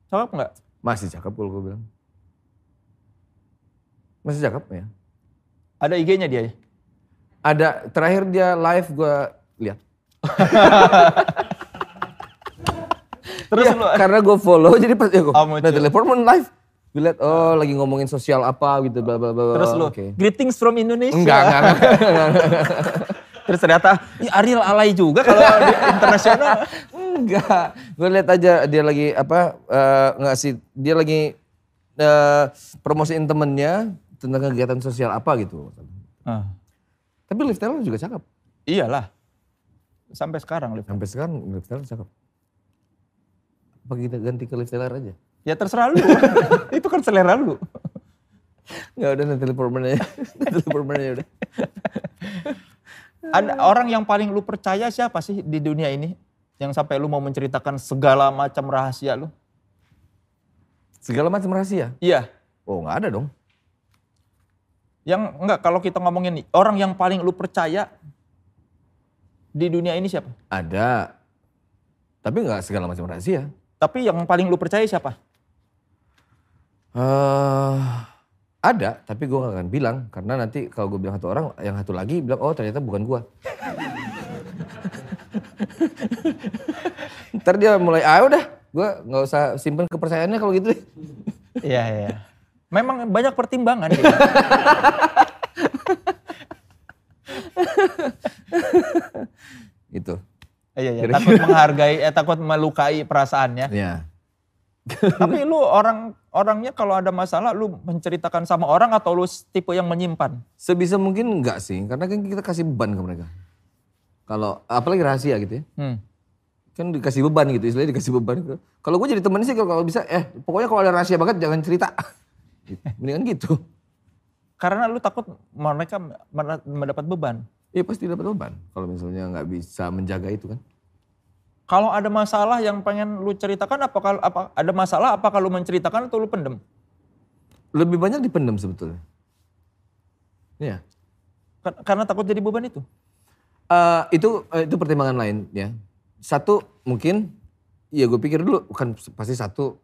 cakep nggak? Masih cakep kalau gue bilang. Masih cakep ya. Ada IG-nya dia ya? Ada terakhir dia live gue lihat. Terus Iya, lu karena gue follow jadi pas ya gue Oh, muncul. Natalie Portman live. Gue liat oh lagi ngomongin sosial apa gitu bla bla bla. terus lu Oke. greetings from Indonesia. Enggak, enggak, enggak. Terus ternyata Ih, Ariel alay juga kalau di internasional. Enggak. Gue lihat aja dia lagi apa eh, ngasih dia lagi eh, promosiin temennya tentang kegiatan sosial apa gitu. Ah, Tapi Liv Taylor juga cakep. iyalah. Sampai sekarang Liv. Sampai sekarang Liv Taylor cakep. Apa kita ganti ke Liv Taylor aja? Ya terserah lu. Itu kan selera lu. Enggak udah Natalie Portman aja. Natalie Portman aja udah. Ada orang yang paling lu percaya siapa sih di dunia ini? Yang sampai lu mau menceritakan segala macam rahasia lu? Segala macam rahasia. Iya. Oh nggak ada dong. Yang enggak kalau kita ngomongin nih, orang yang paling lu percaya di dunia ini siapa? Ada. Tapi nggak segala macam rahasia. Tapi yang paling lu percaya siapa? Eh ada, tapi gue gak akan bilang. Karena nanti kalau gue bilang satu orang, yang satu lagi bilang, oh ternyata bukan gue. Ntar dia mulai, ah udah, gue nggak usah simpen kepercayaannya kalau gitu. Iya, iya. Memang banyak pertimbangan gitu. Gitu. Iya, iya. Takut menghargai, eh, takut melukai perasaannya. Ya. Tapi lu orang orangnya kalau ada masalah lu menceritakan sama orang atau lu tipe yang menyimpan? Sebisa mungkin enggak sih, karena kan kita kasih beban ke mereka. Kalau, apalagi rahasia gitu ya. Hmm. Kan dikasih beban gitu, istilahnya dikasih beban. Kalau gue jadi temen sih kalau bisa, eh pokoknya kalau ada rahasia banget jangan cerita. Mendingan gitu. Karena lu takut mereka men- mendapat beban. Iya pasti dapat beban kalau misalnya nggak bisa menjaga itu kan. Kalau ada masalah yang pengen lu ceritakan, apakah apa ada masalah apakah lu menceritakan atau lu pendem? Lebih banyak dipendam sebetulnya. Iya. Ka- Karena takut jadi beban itu. Eh, itu eh, itu pertimbangan lain ya. Satu mungkin ya gue pikir dulu kan pasti satu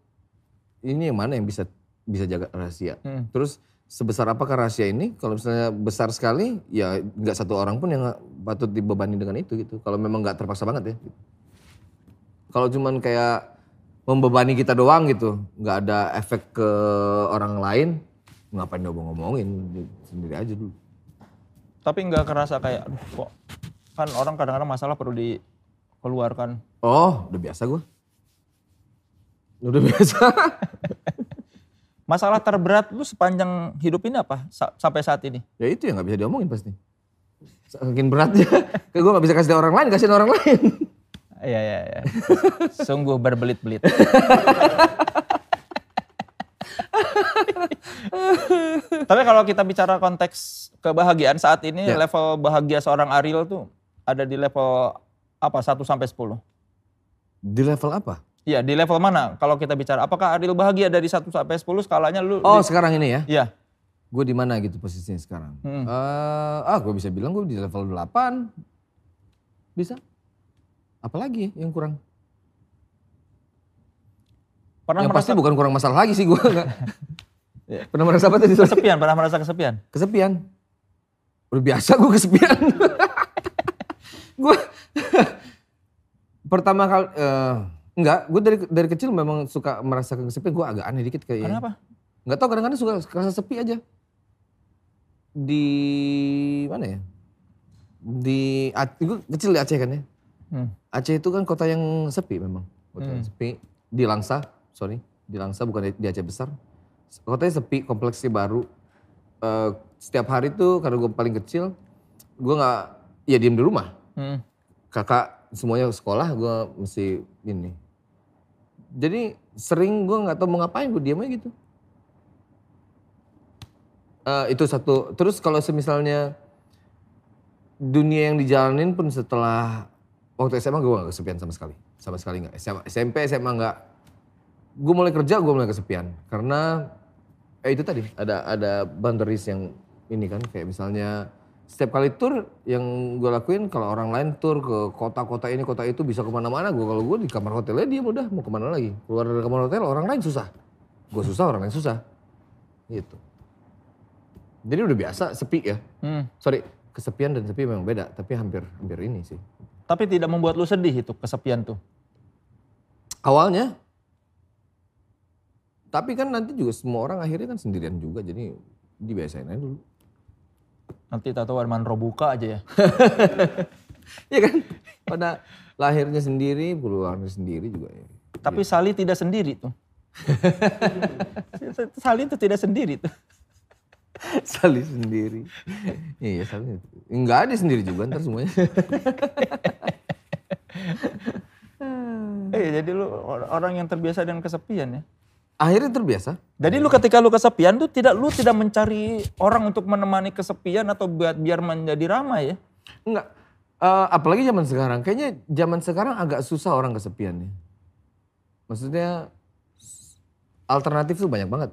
ini yang mana yang bisa bisa jaga rahasia. Hmm. Terus sebesar apakah rahasia ini? Kalau misalnya besar sekali ya nggak satu orang pun yang patut dibebani dengan itu gitu. Kalau memang nggak terpaksa banget ya. Kalau cuman kayak membebani kita doang gitu, nggak ada efek ke orang lain, ngapain ngomong ngomongin sendiri aja dulu. Tapi nggak kerasa kayak, aduh kok kan orang kadang-kadang masalah perlu dikeluarkan. Oh, udah biasa gue. Udah biasa. Masalah terberat lu sepanjang hidup ini apa Sa- sampai saat ini? ya itu yang nggak bisa diomongin pasti. Saking beratnya. Kayak gue nggak bisa kasih orang lain, kasih orang lain. Iya, iya, iya. Sungguh berbelit-belit. Tapi kalau kita bicara konteks kebahagiaan saat ini, Ya. level bahagia seorang Ariel tuh ada di level apa? 1 sampai 10. Di level apa? Iya, di level mana? Kalau kita bicara, apakah Ariel bahagia dari 1 sampai 10 skalanya lu? Oh di- sekarang ini ya? Iya. Gue di mana gitu posisinya sekarang? Hmm. Eh, ah gue bisa bilang gue di level 8. Bisa. Apalagi yang kurang? Pernah yang merasa pasti bukan kurang masalah lagi sih gue. Iya. Pernah merasa apa tadi? Kesepian? Pernah merasa kesepian? Kesepian. Udah biasa gue kesepian. gue pertama kali eh, enggak, gue dari dari kecil memang suka merasa kesepian. Gue agak aneh dikit kayaknya. Kenapa? Nggak tahu kadang-kadang suka kerasa sepi aja. Di mana ya? Di gue kecil di Aceh kan ya. Hmm. Aceh itu kan kota yang sepi memang. Kota yang Hmm. sepi. Di Langsa, sorry. Di Langsa bukan di- Aceh besar. Kotanya sepi, kompleksnya baru. Eh, setiap hari tuh karena gue paling kecil, gue nggak, ya diem di rumah. Hmm. Kakak semuanya sekolah, gue mesti ini. Jadi sering gue nggak tahu mau ngapain, gue diem aja gitu. Eh, itu satu. Terus kalau semisalnya dunia yang dijalanin pun setelah waktu SMA gue gak kesepian sama sekali. Sama sekali gak. SMA, SMP, SMA gak. Gue mulai kerja gue mulai kesepian. Karena eh itu tadi ada ada boundaries yang ini kan kayak misalnya setiap kali tour yang gue lakuin kalau orang lain tour ke kota-kota ini kota itu bisa ke mana-mana gue kalau gue di kamar hotelnya dia udah mau ke mana lagi keluar dari kamar hotel orang lain susah gue susah orang lain susah gitu Jadi udah biasa sepi ya. Hmm. Sorry, kesepian dan sepi memang beda, tapi hampir hampir ini sih. Tapi tidak membuat lu sedih itu kesepian tuh. Awalnya. Tapi kan nanti juga semua orang akhirnya kan sendirian juga, jadi dibiasain aja dulu. Nanti tato Arman Robuka aja ya. Iya kan? Pada lahirnya sendiri, keluarnya sendiri juga ya. Tapi Sali tidak sendiri tuh. Sali itu tidak sendiri tuh. Sali sendiri. iya, Sali. Enggak ada sendiri juga ntar semuanya. Eh jadi lu or- orang yang terbiasa dengan kesepian ya. Akhirnya terbiasa. Jadi lu ketika lu kesepian tuh tidak lu tidak mencari orang untuk menemani kesepian atau buat biar menjadi ramai ya. Enggak. Eh, apalagi zaman sekarang. Kayaknya zaman sekarang agak susah orang kesepian ya. Maksudnya alternatif tuh banyak banget.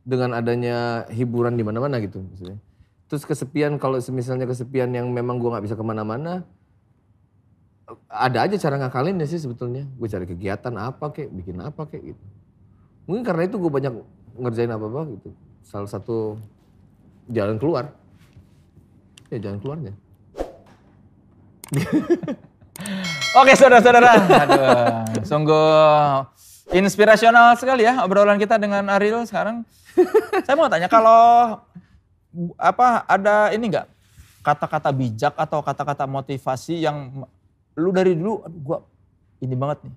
Dengan adanya hiburan di mana-mana gitu maksudnya. Terus kesepian kalau misalnya kesepian yang memang gua nggak bisa ke mana-mana. Ada aja cara ngakalin ya sih sebetulnya. Gue cari kegiatan apa kek, bikin apa kek gitu. Mungkin karena itu gue banyak ngerjain apa-apa gitu. Salah satu jalan keluar. Ya jalan keluarnya. Oke saudara-saudara, aduh sungguh inspirasional sekali ya obrolan kita dengan Ariel sekarang. Saya mau tanya kalau apa ada ini enggak kata-kata bijak atau kata-kata motivasi yang lu dari dulu aduh gua ini banget nih.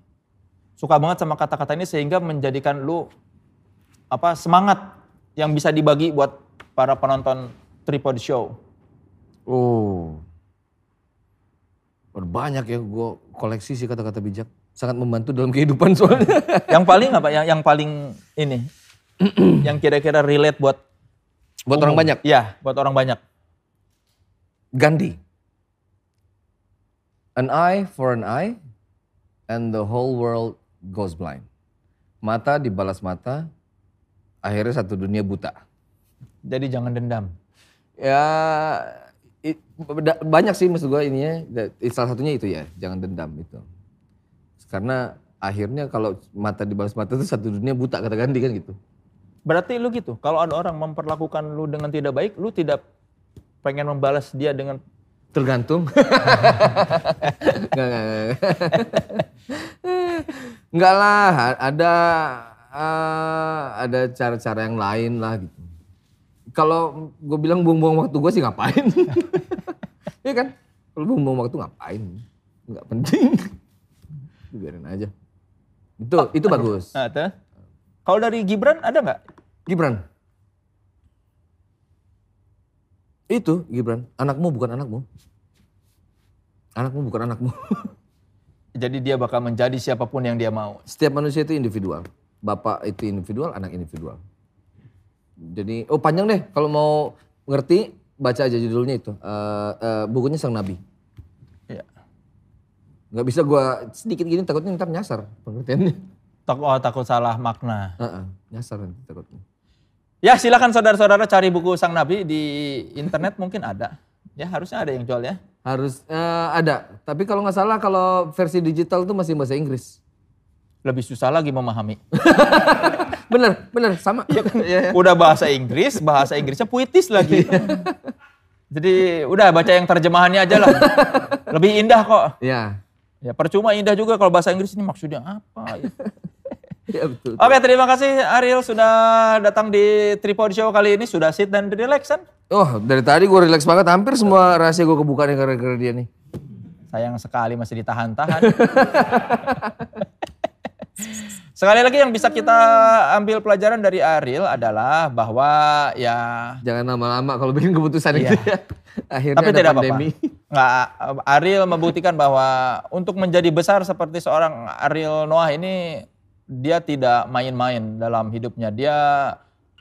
Suka banget sama kata-kata ini sehingga menjadikan lu apa semangat yang bisa dibagi buat para penonton Tripod Show. Oh. Banyak ya gue koleksi sih kata-kata bijak. Sangat membantu dalam kehidupan soalnya. Yang paling apa? Yang, yang paling ini, yang kira-kira relate buat Buat orang umum. banyak. Iya, buat orang banyak. Gandhi. An eye for an eye and the whole world goes blind. Mata dibalas mata, akhirnya satu dunia buta. Jadi jangan dendam. Ya i- beda- banyak sih maksud gue ininya. Salah satunya itu ya, jangan dendam itu. Karena akhirnya kalau mata dibalas mata itu satu dunia buta kata Gandhi kan gitu. Berarti lu gitu. Kalau ada orang memperlakukan lu dengan tidak baik, lu tidak pengen membalas dia dengan Tergantung. Enggak, enggak, enggak. Enggak lah, ada eh, ada cara-cara yang lain lah gitu. Kalau gue bilang buang-buang waktu gue sih ngapain? Iya kan? Kalau buang-buang waktu ngapain? Enggak penting. Biarin aja. Itu itu bagus. Nah. Kalau dari Gibran ada nggak? Gibran. Itu Gibran, anakmu bukan anakmu. Anakmu bukan anakmu. Jadi dia bakal menjadi siapa pun yang dia mau. Setiap manusia itu individual. Bapak itu individual, anak individual. Jadi, oh panjang deh. Kalau mau ngerti, baca aja judulnya itu. Eh, eh, bukunya Sang Nabi. Iya. Nggak bisa gua sedikit gini takutnya ntar nyasar pengertiannya. Tak, oh, takut salah makna. Heeh, nyasar nanti takutnya. Ya silakan saudara-saudara cari buku Sang Nabi di internet mungkin ada. Ya harusnya ada yang jual ya. Harus eh, ada. Tapi kalau nggak salah kalau versi digital tuh masih bahasa Inggris. Lebih susah lagi memahami. Bener, bener sama. Iya kan? Iya, iya. Udah bahasa Inggris, bahasa Inggrisnya puitis lagi. Jadi udah baca yang terjemahannya aja lah. Lebih indah kok. Iya. Ya percuma indah juga kalau bahasa Inggris ini maksudnya apa. ya. Betul. Oke terima kasih Ariel sudah datang di Tripod Show kali ini. Sudah sit dan relax kan? Oh, dari tadi gue relax banget. Hampir semua rahasia gue kebuka nih gara-gara dia nih. Sayang sekali masih ditahan-tahan. Sekali lagi yang bisa kita ambil pelajaran dari Ariel adalah bahwa ya Jangan lama-lama kalau bikin keputusan Iya. itu ya. Akhirnya tapi ada tidak pandemi. Nggak, Ariel membuktikan bahwa untuk menjadi besar seperti seorang Ariel Noah ini dia tidak main-main dalam hidupnya. Dia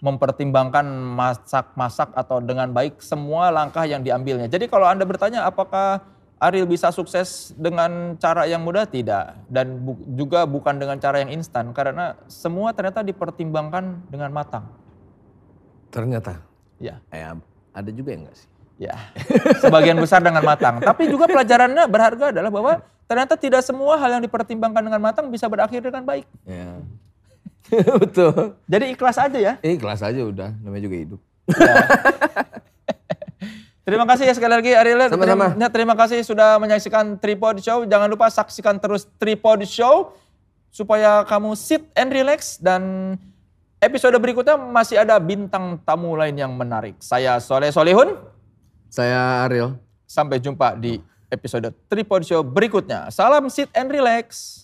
mempertimbangkan masak-masak atau dengan baik semua langkah yang diambilnya. Jadi kalau Anda bertanya apakah Ariel bisa sukses dengan cara yang mudah? Tidak. Dan bu- juga bukan dengan cara yang instan. Karena semua ternyata dipertimbangkan dengan matang. Ternyata. Ya. Eh, ada juga yang enggak sih? Ya, sebagian besar dengan matang. Tapi juga pelajarannya berharga adalah bahwa ternyata tidak semua hal yang dipertimbangkan dengan matang bisa berakhir dengan baik. Ya. Betul. Jadi ikhlas aja ya. Eh, kelas aja udah. Namanya juga hidup. Ya. terima kasih ya sekali lagi Ariel. Sama-sama. Terima, terima kasih sudah menyaksikan Tripod Show. Jangan lupa saksikan terus Tripod Show supaya kamu sit and relax dan episode berikutnya masih ada bintang tamu lain yang menarik. Saya Soleh Solihun. Saya Ariel. Sampai jumpa di episode Tripod Show berikutnya. Salam sit and relax.